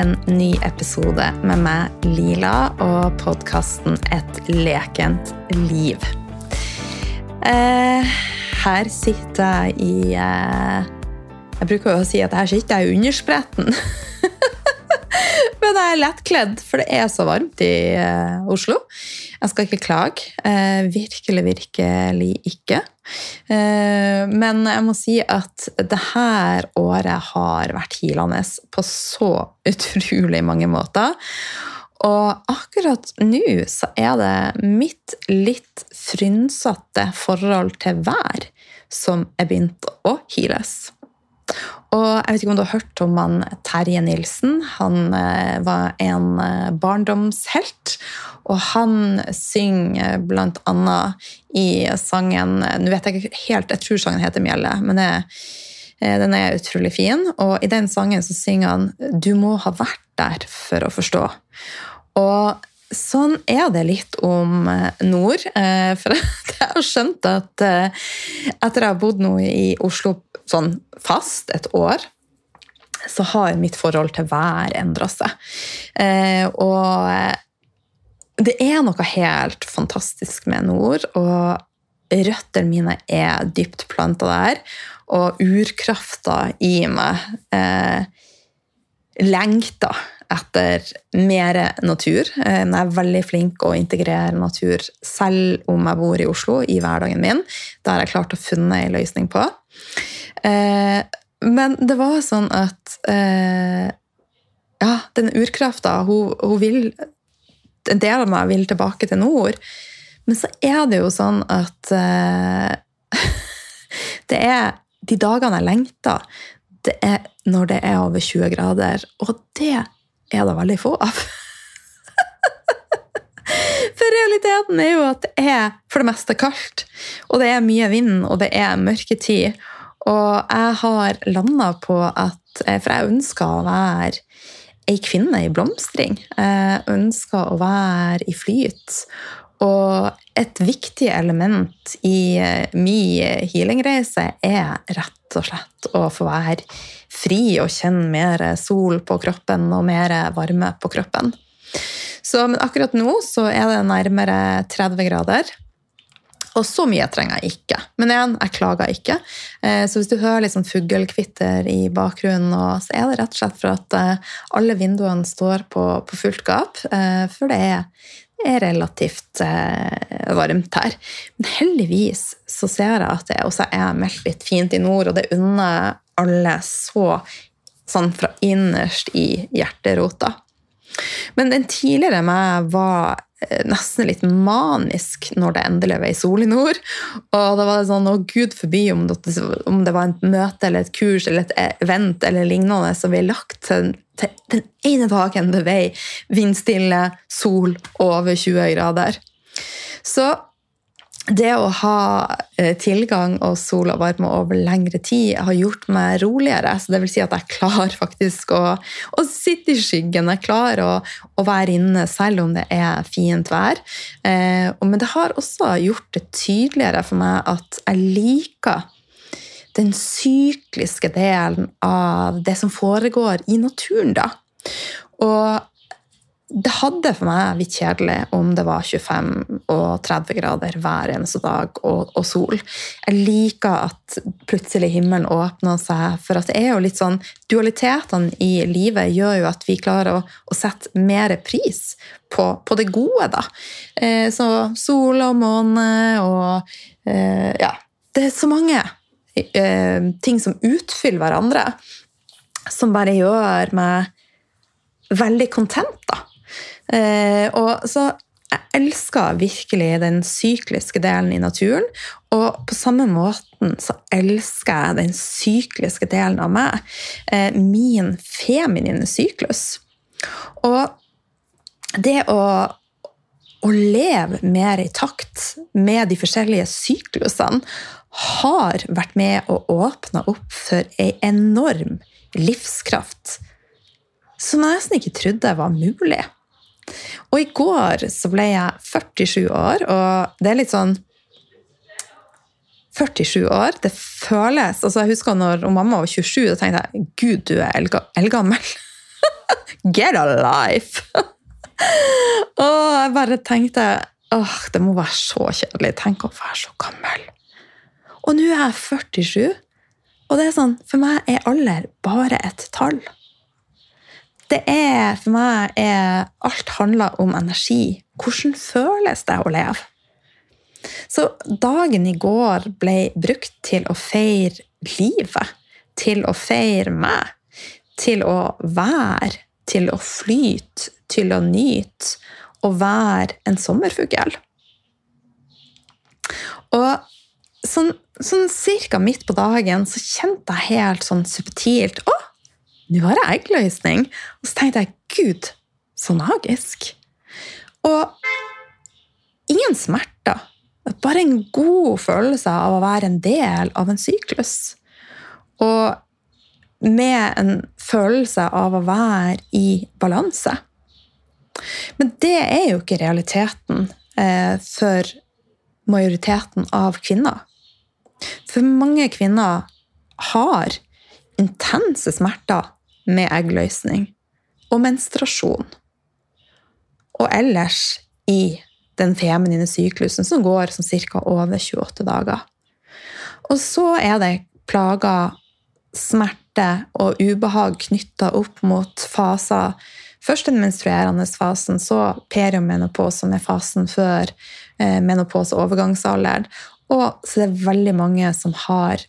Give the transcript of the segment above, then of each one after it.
en ny episode med meg, Lila, og podkasten Et lekent liv. Eh, her sitter jeg i eh, Jeg bruker jo å si at her sitter jeg i underspretten. Men jeg er lettkledd, for det er så varmt i eh, Oslo. Jeg skal ikke klage. Eh, virkelig, virkelig ikke. Eh, men jeg må si at det her året har vært hilende på så utrolig mange måter. Og akkurat nå så er det mitt litt frynsete forhold til vær som er begynt å hiles. Og jeg vet ikke om du har hørt om han Terje Nilsen. Han eh, var en eh, barndomshelt. Og han synger blant annet i sangen Nå vet jeg ikke helt, jeg tror sangen heter 'Mjelle', men det, eh, den er utrolig fin. Og i den sangen så synger han 'Du må ha vært der for å forstå'. Og sånn er det litt om nord. For jeg har skjønt at etter jeg har bodd nå i Oslo sånn fast et år, så har mitt forhold til vær endra seg. Eh, og det er noe helt fantastisk med nord, og røttene mine er dypt planta der. Og urkrafta i meg eh, lengter etter mer natur. Eh, jeg er veldig flink å integrere natur selv om jeg bor i Oslo, i hverdagen min. Det har jeg klart å funne en løsning på. Eh, men det var sånn at eh, Ja, den urkrafta, hun, hun, vil En del av meg vil tilbake til nord. Men så er det jo sånn at eh, Det er de dagene jeg lengter, det er når det er over 20 grader. Og det er det veldig få av. For realiteten er jo at det er for det meste kaldt. Og det er mye vind, og det er mørketid. Og jeg har landa på at eh, For jeg ønsker å være ei kvinne i blomstring. Jeg ønsker å være i flyt. Og et viktig element i eh, min healingreise er rett og slett å få være fri og kjenne mer sol på kroppen og mer varme på kroppen. Så, men akkurat nå så er det nærmere 30 grader. Og så mye trenger jeg ikke. Men igjen, jeg klager ikke. Eh, så hvis du hører litt sånn fuglekvitter i bakgrunnen, så er det rett og slett for at eh, alle vinduene står på, på fullt gap. Eh, for det er, er relativt varmt her. Men heldigvis så ser jeg at det også er meldt litt fint i nord, og det unner alle så sånn fra innerst i hjerterota. Men den tidligere meg var nesten litt manisk når det endelig ble sol i nord. Og da var det sånn Å, gud forby om det, om det var et møte eller et kurs eller et event eller lignende som ble lagt til, til den ene dagen det ble vindstille, sol over 20 grader. Så det å ha eh, tilgang og sol og varme over lengre tid har gjort meg roligere. Så det vil si at jeg klarer faktisk å, å sitte i skyggen. Jeg klarer å, å, være inne selv om det er fint vær. Eh, men det har også gjort det tydeligere for meg at jeg liker den sykliske delen av det som foregår i naturen. da. Og det hadde for meg litt kjedelig om det var 25 og 30 grader hver eneste dag og, og, sol. Jeg liker at plutselig himmelen åpner seg, for at det er jo litt sånn Dualitetene i livet gjør jo at vi klarer å, å sette mer pris på, på, det gode, da. Eh, så sol og måne og eh, Ja. Det er så mange eh, ting som utfyller hverandre, som bare gjør meg veldig kontent, da. Eh, og så jeg elsker virkelig den sykliske delen i naturen. Og på samme måten så elsker jeg den sykliske delen av meg. Eh, min feminine syklus. Og det å, å leve mer i takt med de forskjellige syklusene har vært med å åpne opp for ei enorm livskraft som jeg nesten ikke trodde var mulig. Og i går så ble jeg 47 år, og det er litt sånn 47 år. Det føles altså Jeg husker når mamma var 27, da tenkte jeg gud, du er eldgammel. Get a life! og jeg bare tenkte åh, det må være så kjedelig. Tenk å være så gammel. Og nå er jeg 47, og det er sånn, for meg er alder bare et tall. Det er, For meg er alt handler om energi. Hvordan føles det å leve? Så dagen i går ble brukt til å feire livet. Til å feire meg. Til å være. Til å flyte. Til å nyte. Å være en sommerfugl. Og sånn, sånn cirka midt på dagen så kjente jeg helt sånn subtilt Å, nå har jeg eggløsning! Og så tenkte jeg Gud, så magisk. Og ingen smerter. Bare en god følelse av å være en del av en syklus. Og med en følelse av å være i balanse. Men det er jo ikke realiteten eh, for majoriteten av kvinner. For mange kvinner har intense smerter med eggløsning og menstruasjon. Og ellers i den feminine syklusen som går som ca. over 28 dager. Og så er det plager, smerte og ubehag knytta opp mot faser. Først den menstruerende fasen, så periomenopause, som er fasen før menopos- menopause og overgangsalderen. Og så er det veldig mange som har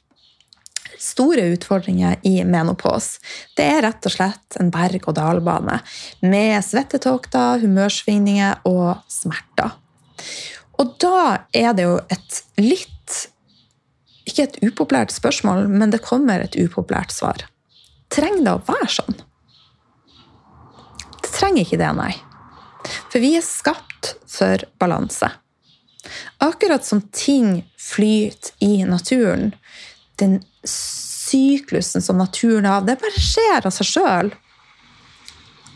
store utfordringer i menopause. Det er rett og slett en berg-og-dal-bane med svettetokter, humørsvingninger og smerter. Og da er det jo et litt Ikke et upopulært spørsmål, men det kommer et upopulært svar. Trenger det å være sånn? Det trenger ikke det, nei. For vi er skapt for balanse. Akkurat som ting flyter i naturen, den syklusen som naturen har, det bare skjer av seg sjøl.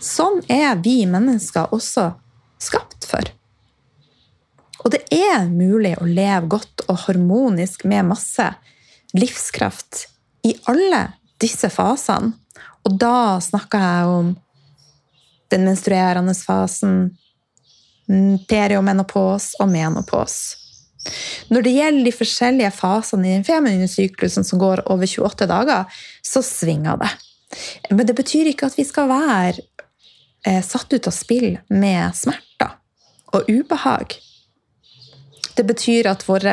Sånn er vi mennesker også skapt for. Og det er mulig å leve godt og harmonisk med masse livskraft i alle disse fasene. Og da snakker jeg om den menstruerende fasen, periomenopos og menopause. Når det gjelder de forskjellige fasene i den feminine syklusen som går over 28 dager, så svinger det. Men det betyr ikke at vi skal være eh, satt ut av spill med smerter og ubehag. Det betyr at vår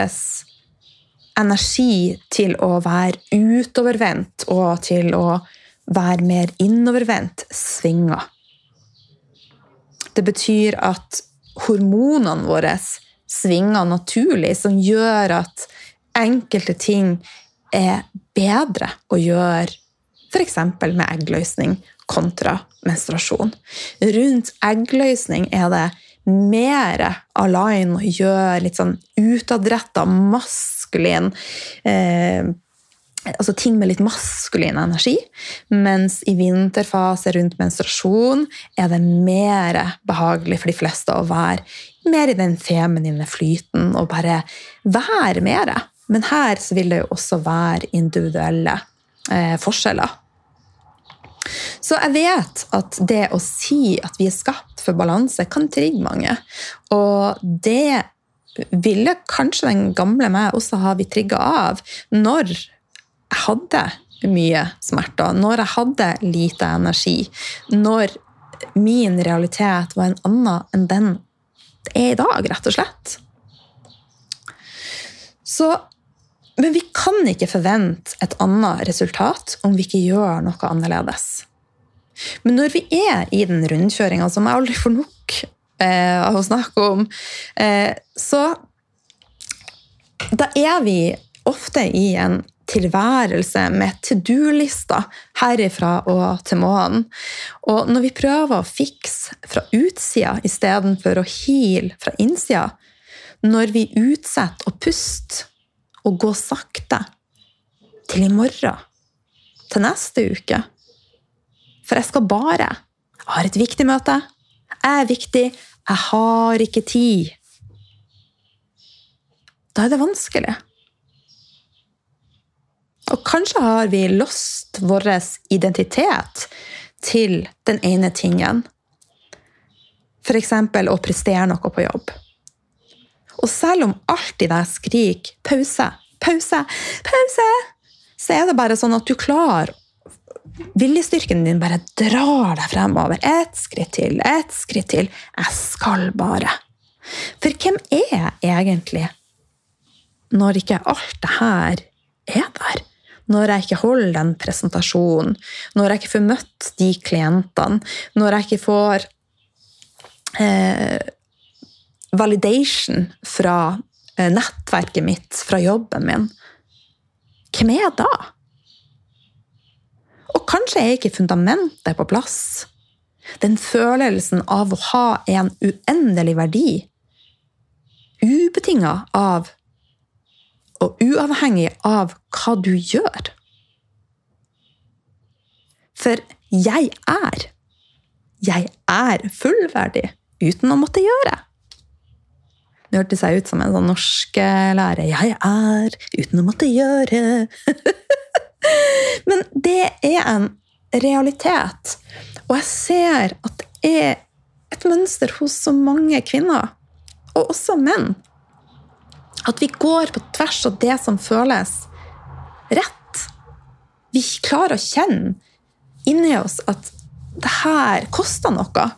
energi til å være utovervendt og til å være mer innovervendt svinger. Det betyr at hormonene våre svinger naturlig, som gjør at enkelte ting er bedre å gjøre f.eks. med eggløsning kontra menstruasjon. Rundt eggløsning er det mer align å gjøre litt sånn utadretta, maskulin eh, altså ting med litt maskulin energi. Mens i vinterfase rundt menstruasjon er det mer behagelig for de fleste å være mer i den feminine flyten og bare være mer. Men her så vil det jo også være individuelle eh, forskjeller. Så jeg vet at det å si at vi er skapt for balanse, kan trigge mange. Og det ville kanskje den gamle meg også ha blitt trigga av når jeg hadde mye smerter, når jeg hadde lite energi, når min realitet var en annen enn den det er i dag, rett og slett. Så, men vi kan ikke forvente et annet resultat om vi ikke gjør noe annerledes. Men når vi er i den rundkjøringa som jeg aldri får nok eh, av å snakke om, eh, så da er vi ofte i en tilværelse med to do-lister herifra og til månen. Og når vi prøver å fikse fra utsida istedenfor å heale fra innsida, når vi utsetter å puste og gå sakte til i morgen, til neste uke For jeg skal bare Jeg har et viktig møte. Jeg er viktig. Jeg har ikke tid. Da er det vanskelig. Og kanskje har vi lost vår identitet til den ene tingen. F.eks. å prestere noe på jobb. Og selv om alt i deg skriker 'pause, pause, pause', så er det bare sånn at du klarer Viljestyrken din bare drar deg fremover. Ett skritt til, ett skritt til. Jeg skal bare. For hvem er jeg egentlig når ikke alt det her er der? Når jeg ikke holder den presentasjonen, når jeg ikke får møtt de klientene, når jeg ikke får eh, validation fra eh, nettverket mitt, fra jobben min. Hvem er jeg da? Og kanskje er ikke fundamentet på plass. Den følelsen av å ha en uendelig verdi, ubetinga av og uavhengig av hva du gjør. For jeg er. Jeg er fullverdig uten å måtte gjøre. Det hørtes seg ut som en sånn norsklærer. Jeg er uten å måtte gjøre. Men det er en realitet. Og jeg ser at det er et mønster hos så mange kvinner, og også menn, at vi går på tvers av det som føles rett. Vi klarer å kjenne inni oss at det her koster noe.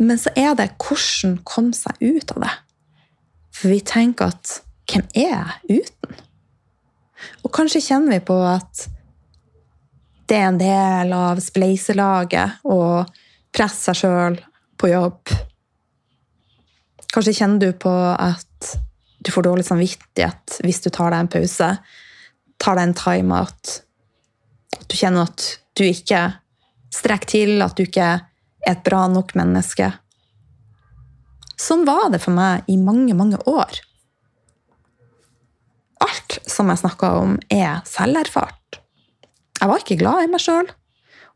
Men så er det hvordan komme seg ut av det. For vi tenker at hvem er jeg uten? Og kanskje kjenner vi på at det er en del av spleiselaget å presse seg sjøl på jobb. Kanskje kjenner du på at du får dårlig samvittighet hvis du tar deg en pause, tar deg en timeout. At du kjenner at du ikke strekker til, at du ikke er et bra nok menneske. Sånn var det for meg i mange, mange år alt som jeg snakka om, er selverfart. Jeg var ikke glad i meg sjøl,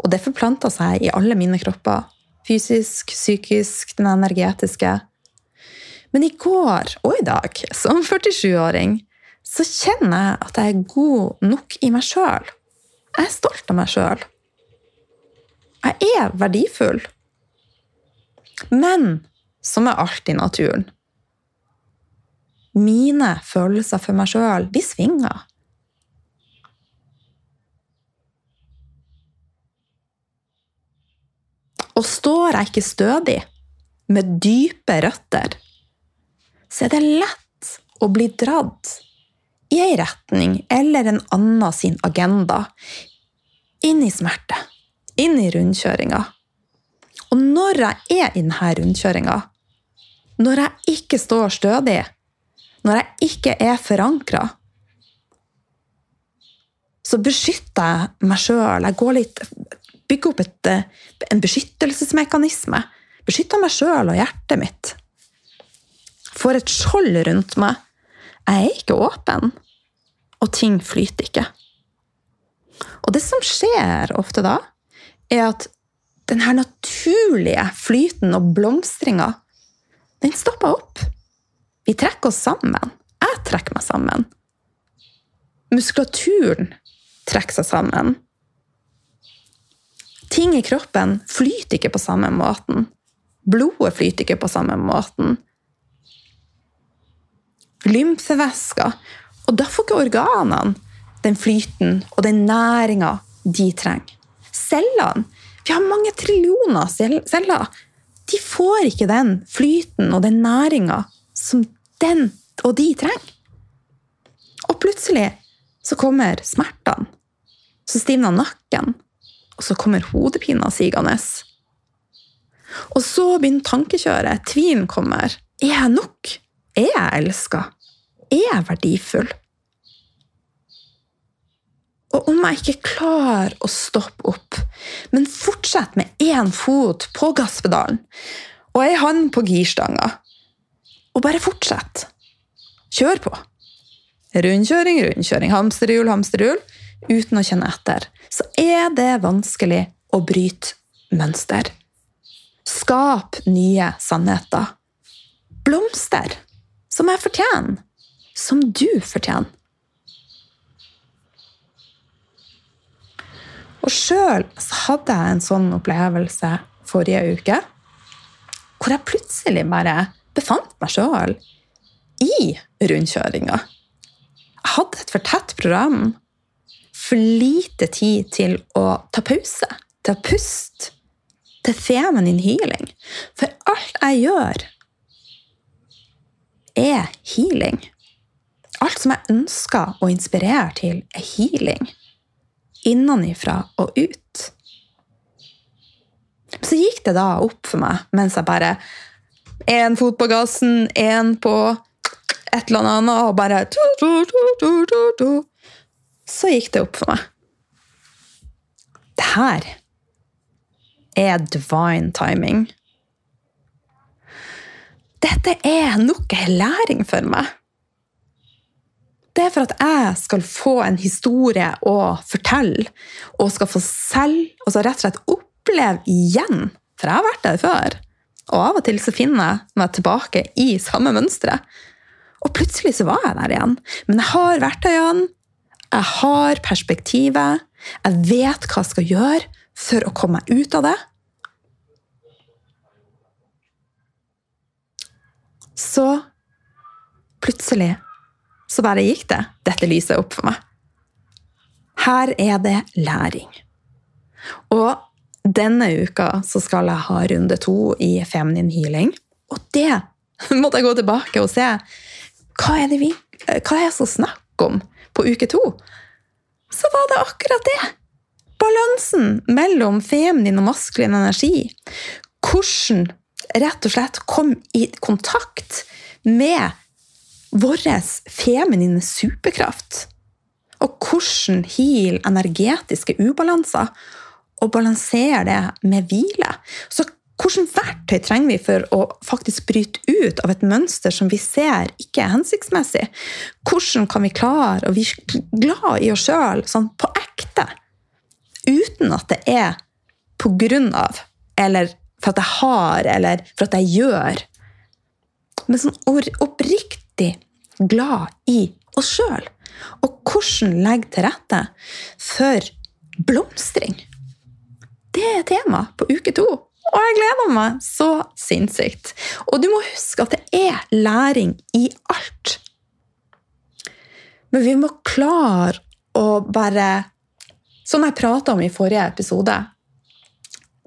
og det forplanta seg i alle mine kropper. Fysisk, psykisk, den energetiske. Men i går og i dag, som 47-åring, så kjenner jeg at jeg er god nok i meg sjøl. Jeg er stolt av meg sjøl. Jeg er verdifull. Men som er alt i naturen, mine følelser for meg sjøl, de svinger. Og står jeg ikke stødig, med dype røtter, så er det lett å bli dratt i ei retning eller en annen sin agenda. Inn i smerte. Inn i rundkjøringa. Og når jeg er i denne rundkjøringa, når jeg ikke står stødig, når jeg ikke er forankra, så beskytter jeg meg sjøl. Jeg går litt Bygger opp et, en beskyttelsesmekanisme. Beskytter meg sjøl og hjertet mitt. Får et skjold rundt meg. Jeg er ikke åpen, og ting flyter ikke. Og det som skjer ofte da, er at den her naturlige flyten og blomstringa, den stopper opp. Vi trekker oss sammen. Jeg trekker meg sammen. Muskulaturen trekker seg sammen. Ting i kroppen flyter ikke på samme måten. Blodet flyter ikke på samme måten. Lymfevæsker. Og da får ikke organene den flyten og den næringa de trenger. Cellene Vi har mange trillioner celler. De får ikke den flyten og den næringa som den og de trenger. Og plutselig så kommer smertene. Så stivner nakken, og så kommer hodepina sigende. Og så begynner tankekjøret. Tvilen kommer. Er jeg nok? Er jeg elska? Er jeg verdifull? Og om jeg ikke klarer å stoppe opp, men fortsetter med én fot på gasspedalen og ei hånd på girstanga, og bare fortsett. Kjør på. Rundkjøring, rundkjøring, hamsterhjul, hamsterhjul. Uten å kjenne etter. Så er det vanskelig å bryte mønster. Skap nye sannheter. Blomster. Som jeg fortjener. Som du fortjener. Og sjøl hadde jeg en sånn opplevelse forrige uke, hvor jeg plutselig bare befant meg sjøl i rundkjøringa. Jeg hadde et for tett program. For lite tid til å ta pause, til å puste, til feminin healing. For alt jeg gjør, er healing. Alt som jeg ønsker å inspirere til, er healing. Innenifra og ut. Så gikk det da opp for meg mens jeg bare Én fot på gassen, én på et eller annet, og bare Så gikk det opp for meg. Det her er divine timing. Dette er nok en læring for meg. Det er for at jeg skal få en historie å fortelle, og skal få selv, altså rett og slett oppleve igjen. For jeg har vært der før. Og av og til så finner jeg meg tilbake i samme mønsteret. Og plutselig så var jeg der igjen. Men jeg har verktøyene, jeg har perspektivet, jeg vet hva jeg skal gjøre for å komme meg ut av det. Så plutselig så bare gikk det dette lyset opp for meg. Her er det læring. Og denne uka så skal jeg ha runde to i Feminine Healing. Og det måtte jeg gå tilbake og se. Hva er det vi hva er det som snakker om på uke to? Så var det akkurat det. Balansen mellom feminin og maskulin energi. Hvordan rett og slett kom i kontakt med vår feminine superkraft. Og hvordan heal energetiske ubalanser og balansere det med hvile. Så hvilke verktøy trenger vi for å faktisk bryte ut av et mønster som vi ser ikke er hensiktsmessig? Hvordan kan vi klare å bli glad i oss sjøl sånn på ekte? Uten at det er på grunn av, eller for at jeg har, eller for at jeg gjør. Men sånn oppriktig glad i oss sjøl. Og hvordan legge til rette for blomstring. Det er tema på uke to. Og jeg gleder meg så sinnssykt. Og du må huske at det er læring i alt. Men vi må klare å bare Som jeg prata om i forrige episode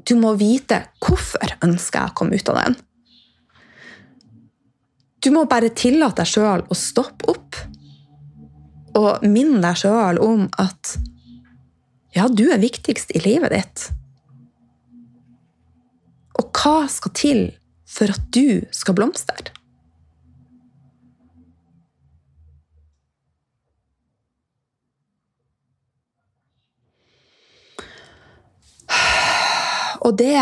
Du må vite hvorfor ønsker jeg å komme ut av den. Du må bare tillate deg sjøl å stoppe opp. Og minne deg sjøl om at ja, du er viktigst i livet ditt. Og hva skal til for at du skal blomstre? Og det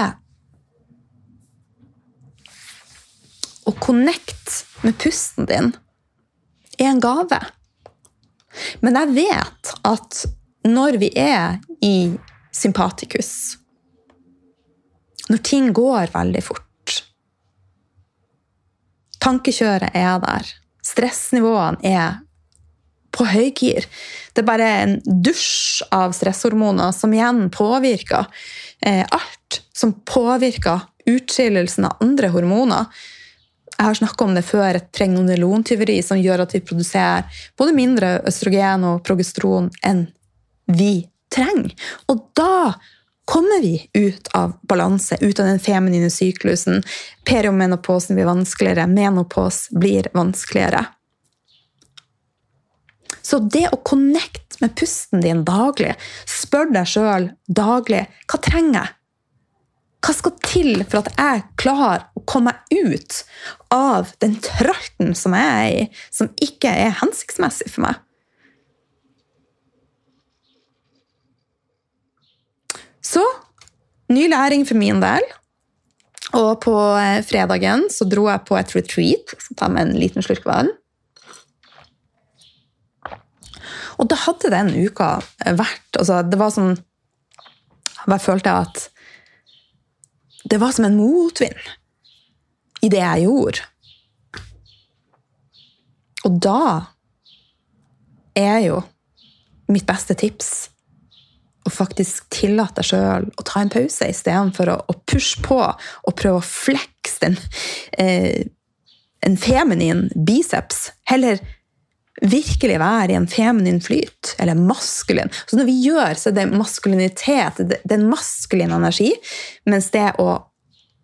Å connecte med pusten din er en gave. Men jeg vet at når vi er i sympatikus når ting går veldig fort. Tankekjøret er der. Stressnivåene er på høygir. Det er bare en dusj av stresshormoner som igjen påvirker eh, alt. Som påvirker utskillelsen av andre hormoner. Jeg har snakka om det før, et pregnonolontyveri som gjør at vi produserer både mindre østrogen og progesteron enn vi trenger. Og da kommer vi ut av balanse, ut av den feminine syklusen. Periomenopausen blir vanskeligere, menopause blir vanskeligere. Så det å connecte med pusten din daglig, spør deg sjøl daglig hva trenger jeg? Hva skal til for at jeg klarer å komme meg ut av den tralten som jeg er i, som ikke er hensiktsmessig for meg? Så ny læring for min del. Og på eh, fredagen så dro jeg på et retreat. Jeg skal ta med en liten slurk vann. Og da hadde den uka vært altså Det var sånn Jeg følte at det var som en motvind i det jeg gjorde. Og da er jo mitt beste tips å faktisk tillate deg sjøl å ta en pause istedenfor å, å pushe på og prøve å flekse den, eh, en feminin biceps. Heller virkelig være i en feminin flyt, eller maskulin. Så når vi gjør, så er det maskulinitet, det er en maskulin energi, mens det å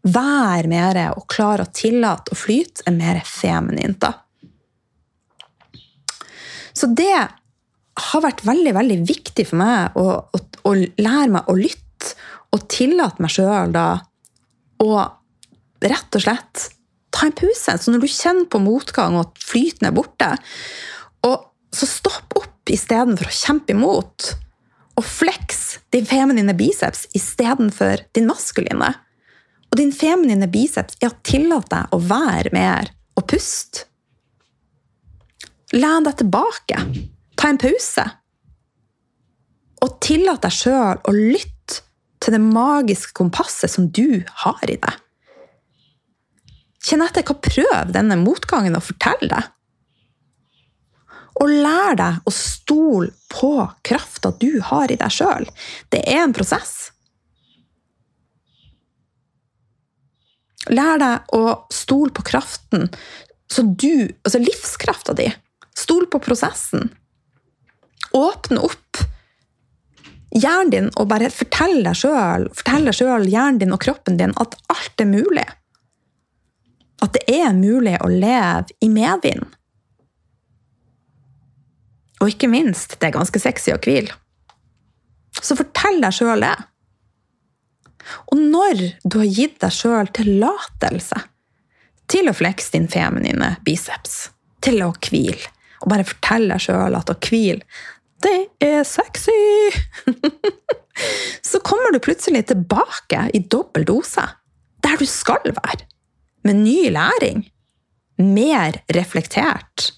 være mer og klare å tillate å flyte er mer feminint. da. Så det har vært veldig veldig viktig for meg å, å, å lære meg å lytte og tillate meg sjøl da å rett og slett ta en pause. Så når du kjenner på motgang og at flyten er borte, og så stopp opp istedenfor å kjempe imot. Og flex din feminine biceps istedenfor din maskuline. Og din feminine biceps er å tillate deg å være mer og puste. Len deg tilbake. Ta en pause. Og tillat deg sjøl å lytte til det magiske kompasset som du har i deg. Kjenn etter hva prøv denne motgangen å fortelle deg. Og lær deg å stole på krafta du har i deg sjøl. Det er en prosess. Lær deg å stole på kraften, så du, altså livskrafta di. Stol på prosessen. Åpne opp hjernen din og bare fortell deg sjøl, fortell deg sjøl, hjernen din og kroppen din, at alt er mulig. At det er mulig å leve i medvind. Og ikke minst, det er ganske sexy å hvile. Så fortell deg sjøl det. Og når du har gitt deg sjøl tillatelse til å flekse din feminine biceps, til å hvile, og bare fortell deg sjøl at å hvile, det er sexy! Så kommer du plutselig tilbake i dobbel dose, der du skal være, med ny læring. Mer reflektert.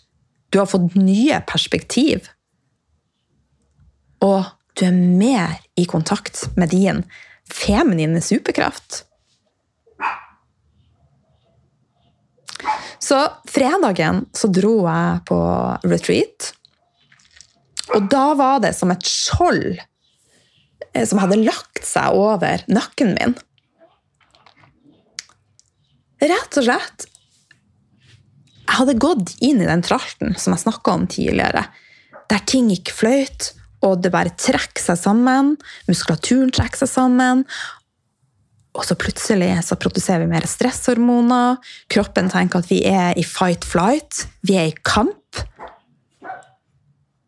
Du har fått nye perspektiv. Og du er mer i kontakt med din feminine superkraft. Så fredagen så dro jeg på retreat. Og da var det som et skjold eh, som hadde lagt seg over nakken min. Rett og slett Jeg hadde gått inn i den tralten som jeg snakka om tidligere, der ting gikk fløyt, og det bare trekker seg sammen. Muskulaturen trekker seg sammen. Og så plutselig så produserer vi mer stresshormoner. Kroppen tenker at vi er i fight-flight. Vi er i kamp.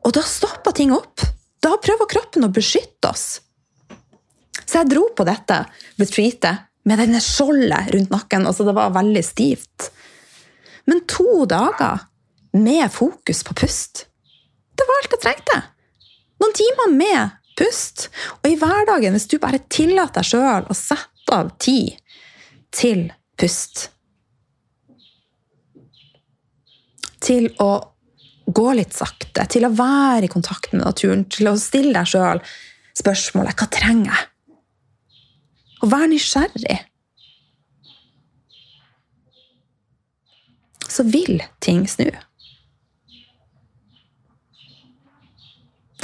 Og da stopper ting opp. Da prøver kroppen å beskytte oss. Så jeg dro på dette retreatet med denne skjoldet rundt nakken. altså Det var veldig stivt. Men to dager med fokus på pust, det var alt jeg trengte. Noen timer med pust. Og i hverdagen, hvis du bare tillater deg sjøl å sette av tid til pust Til å gå litt sakte, til å være i kontakt med naturen, til å stille deg sjøl spørsmålet hva trenger jeg? Og være nysgjerrig. Så vil ting snu.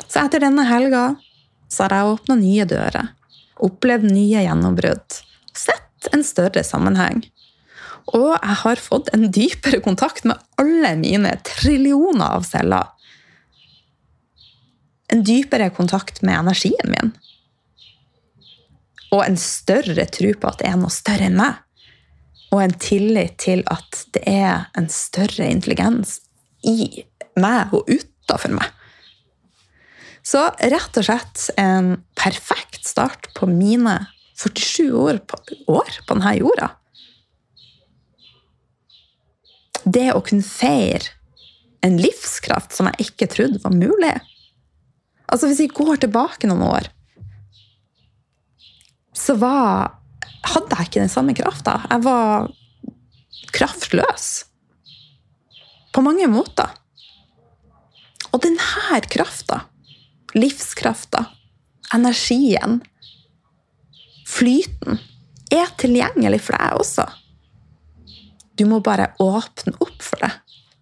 Så etter denne helga så har jeg åpna nye dører, opplevd nye gjennombrudd, sett en større sammenheng. Og jeg har fått en dypere kontakt med alle mine trillioner av celler. En dypere kontakt med energien min. Og en større tro på at det er noe større enn meg. Og en tillit til at det er en større intelligens i meg og utafor meg. Så rett og slett en perfekt start på mine 47 år på, år på denne jorda det å kunne feire en livskraft som jeg ikke trodde var mulig Altså Hvis vi går tilbake noen år, så var, hadde jeg ikke den samme krafta. Jeg var kraftløs. På mange måter. Og denne krafta, livskrafta, energien, flyten, er tilgjengelig for deg også. Du må bare åpne opp for det,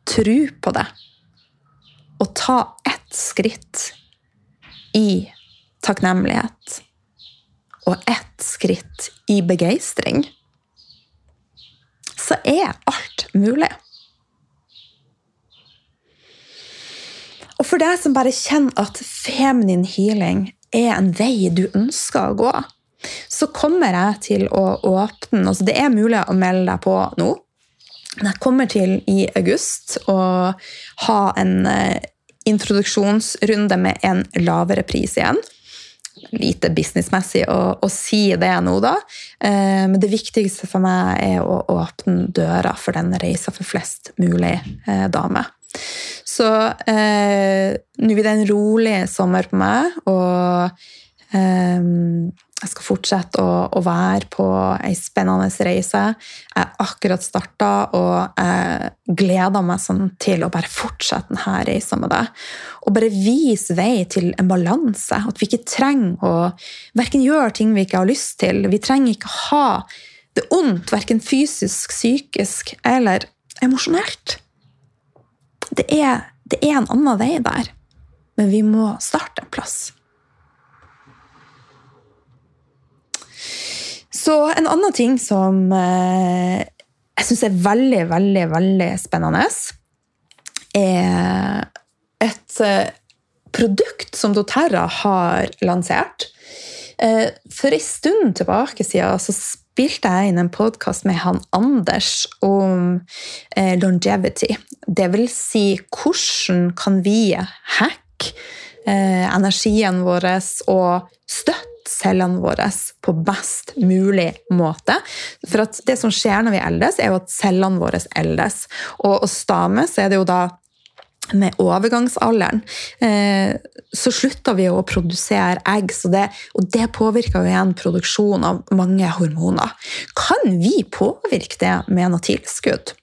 tro på det, og ta ett skritt i takknemlighet og ett skritt i begeistring, så er alt mulig. Og for deg som bare kjenner at feminin healing er en vei du ønsker å gå, så kommer jeg til å åpne altså Det er mulig å melde deg på nå. Men jeg kommer til i august å ha en eh, introduksjonsrunde med en lavere pris igjen. Lite businessmessig å, å si det nå, da. Eh, men det viktigste for meg er å åpne døra for den reisa for flest mulig eh, damer. Så eh, nå blir det en rolig sommer på meg, og eh, jeg skal fortsette å, å, være på ei spennende reise. Jeg har akkurat starta, og jeg gleder meg sånn til å bare fortsette denne reisa med deg. Og bare vise vei til en balanse. At vi ikke trenger å verken gjøre ting vi ikke har lyst til. Vi trenger ikke ha det ondt, verken fysisk, psykisk eller emosjonelt det det er en annen vei der, men vi må starte en plass. Så en annen ting som eh, jeg syns er veldig, veldig, veldig spennende, er et eh, produkt som doTERRA har lansert. Eh, for en stund tilbake siden så spilte jeg inn en podkast med han Anders om longevity. Det vil si hvordan kan vi hacke energien vår og støtte cellene våre på best mulig måte. For det som skjer når vi eldes, er jo at cellene våre eldes. Og hos damer er det jo da med overgangsalderen, eh, så slutta vi å produsere egg. Det, og det påvirker jo igjen produksjon av mange hormoner. Kan vi påvirke det med noe tilskudd?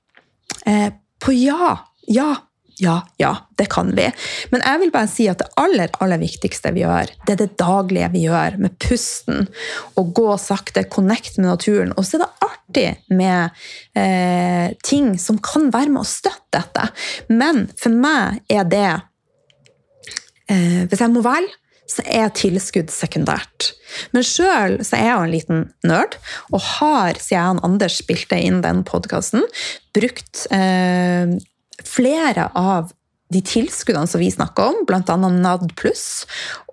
Eh, på ja. Ja, ja, ja, det kan vi. Men jeg vil bare si at det aller aller viktigste vi gjør, det er det daglige vi gjør, med pusten. Å gå sakte, connect med naturen. Og så er det artig med eh, ting som kan være med å støtte dette. Men for meg er det eh, Hvis jeg må velge, så er tilskudd sekundært. Men sjøl er jeg jo en liten nerd, og har, siden Anders spilte inn den podkasten, brukt eh, flere av de tilskuddene som vi snakker om, bl.a. NAD pluss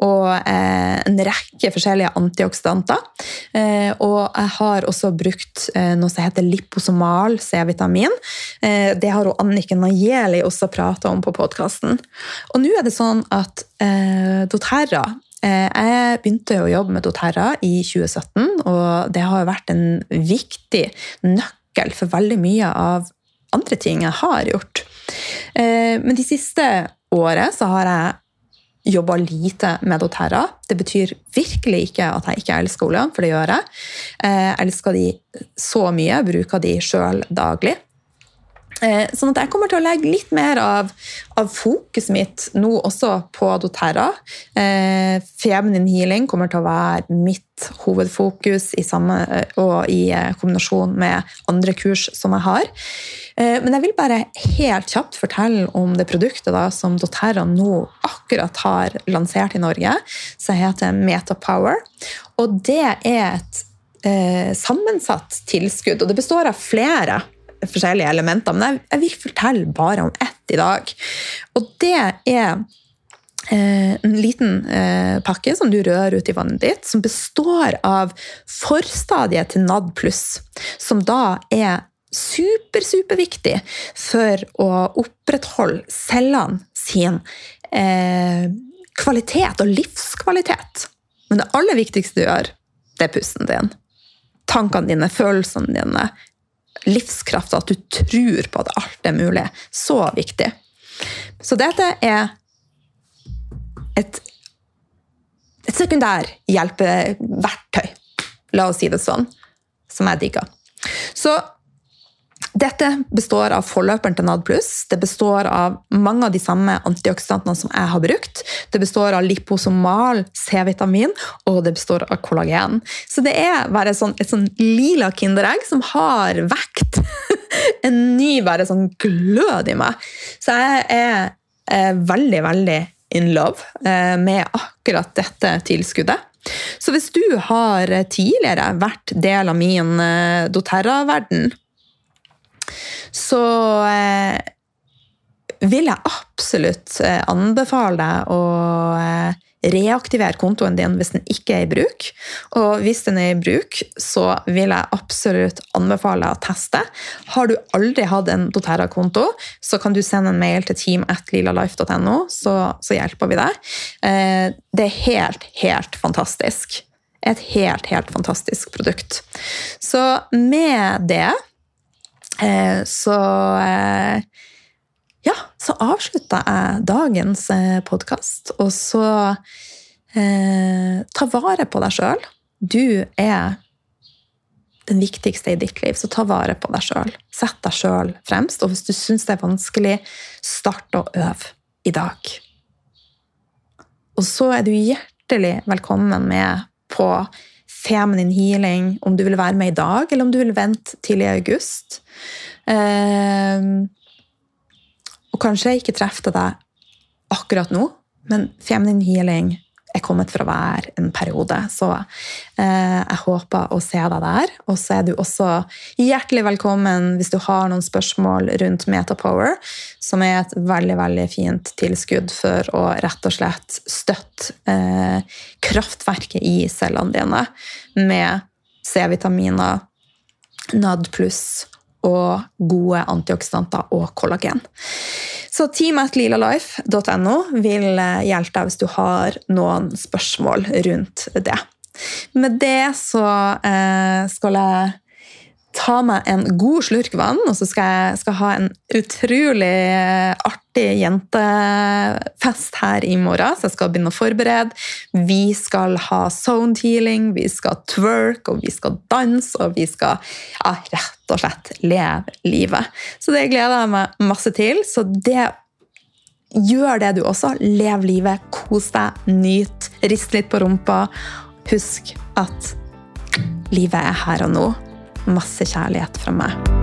og eh, en rekke forskjellige antioksidanter. Eh, og jeg har også brukt eh, noe som heter liposomal C-vitamin. Det har Anniken Najeli også prata om på podkasten. Og nå er det sånn at doTERRA jeg begynte å jobbe med doTERRA i 2017, og det har vært en viktig nøkkel for veldig mye av andre ting jeg har gjort. Eh, men de siste året så har jeg jobba lite med doTERRA. Det betyr virkelig ikke at jeg ikke elsker oljeene, for det gjør jeg. Eh, jeg elsker de så mye, bruker de sjøl daglig. Eh, sånn at jeg kommer til å legge litt mer av, av fokuset mitt nå også på doTERRA. Eh, Feminine healing kommer til å være mitt hovedfokus i samme, og i kombinasjon med andre kurs som jeg har. Eh, men jeg vil bare helt kjapt fortelle om det produktet da, som doTERRA nå akkurat har lansert i Norge, som heter Metapower. Og det er et eh, sammensatt tilskudd, og det består av flere forskjellige elementer. Men jeg, vil fortelle bare om ett i dag. Og det er eh, en liten eh, pakke som du rører ut i vannet ditt, som består av forstadiet til NAD+, som da er super, superviktig for å opprettholde cellene sin eh, kvalitet og livskvalitet. Men det aller viktigste du gjør, det er pusten din. Tankene dine, følelsene dine, livskrafta, at du tror på at alt er mulig. Så viktig. Så dette er et, et sekundær hjelpeverktøy, la oss si det sånn, som jeg digger. Så dette består av forløperen til NAD+. Det består av mange av de samme antioksidantene som jeg har brukt. Det består av liposomal C-vitamin, og det består av kollagen. Så det er bare sånn, et sånn lila kinderegg som har vekt en ny bare sånn glød i meg. Så jeg er, er veldig, veldig in love eh, med akkurat dette tilskuddet. Så hvis du har tidligere vært del av min eh, doTERRA-verden, så eh, vil jeg absolutt anbefale deg å reaktivere kontoen din hvis den ikke er i bruk. Og hvis den er i bruk, så vil jeg absolutt anbefale å teste. Har du aldri hatt en doTERRA-konto, så kan du sende en mail til team.lilalife.no, så, så, hjelper vi deg. Eh, det er helt, helt fantastisk. Et helt, helt fantastisk produkt. Så med det eh, så eh, ja, så avslutter jeg dagens eh, podkast. Og så eh, ta vare på deg sjøl. Du er den viktigste i ditt liv, så ta vare på deg sjøl. Sett deg sjøl fremst. Og hvis du syns det er vanskelig, start å øve i dag. Og så er du hjertelig velkommen med på Feminine Healing om du vil være med i dag, eller om du vil vente til i august. Eh, og kanskje jeg ikke treffer deg akkurat nå, men feminine healing er kommet for å være en periode. Så eh, jeg håper å se deg der. Og så er du også hjertelig velkommen hvis du har noen spørsmål rundt Metapower, som er et veldig veldig fint tilskudd for å rett og slett støtte eh, kraftverket i cellene dine med C-vitaminer, NAD pluss og gode antioksidanter og kollagen. Så teamatLilalife.no vil eh, hjelpe deg hvis du har noen spørsmål rundt det. Med det så eh, skal jeg ta meg en god slurk vann, og så skal jeg skal ha en utrolig artig jentefest her i morgen. Så jeg skal begynne å forberede. Vi skal ha sound healing, vi skal twerk, og vi skal danse, og vi skal ja, rett og slett leve livet. Så det gleder jeg meg masse til. Så det Gjør det, du også. Lev livet, kos deg, nyt, rist litt på rumpa. Husk at livet er her og nå. Masse kjærlighet fra meg.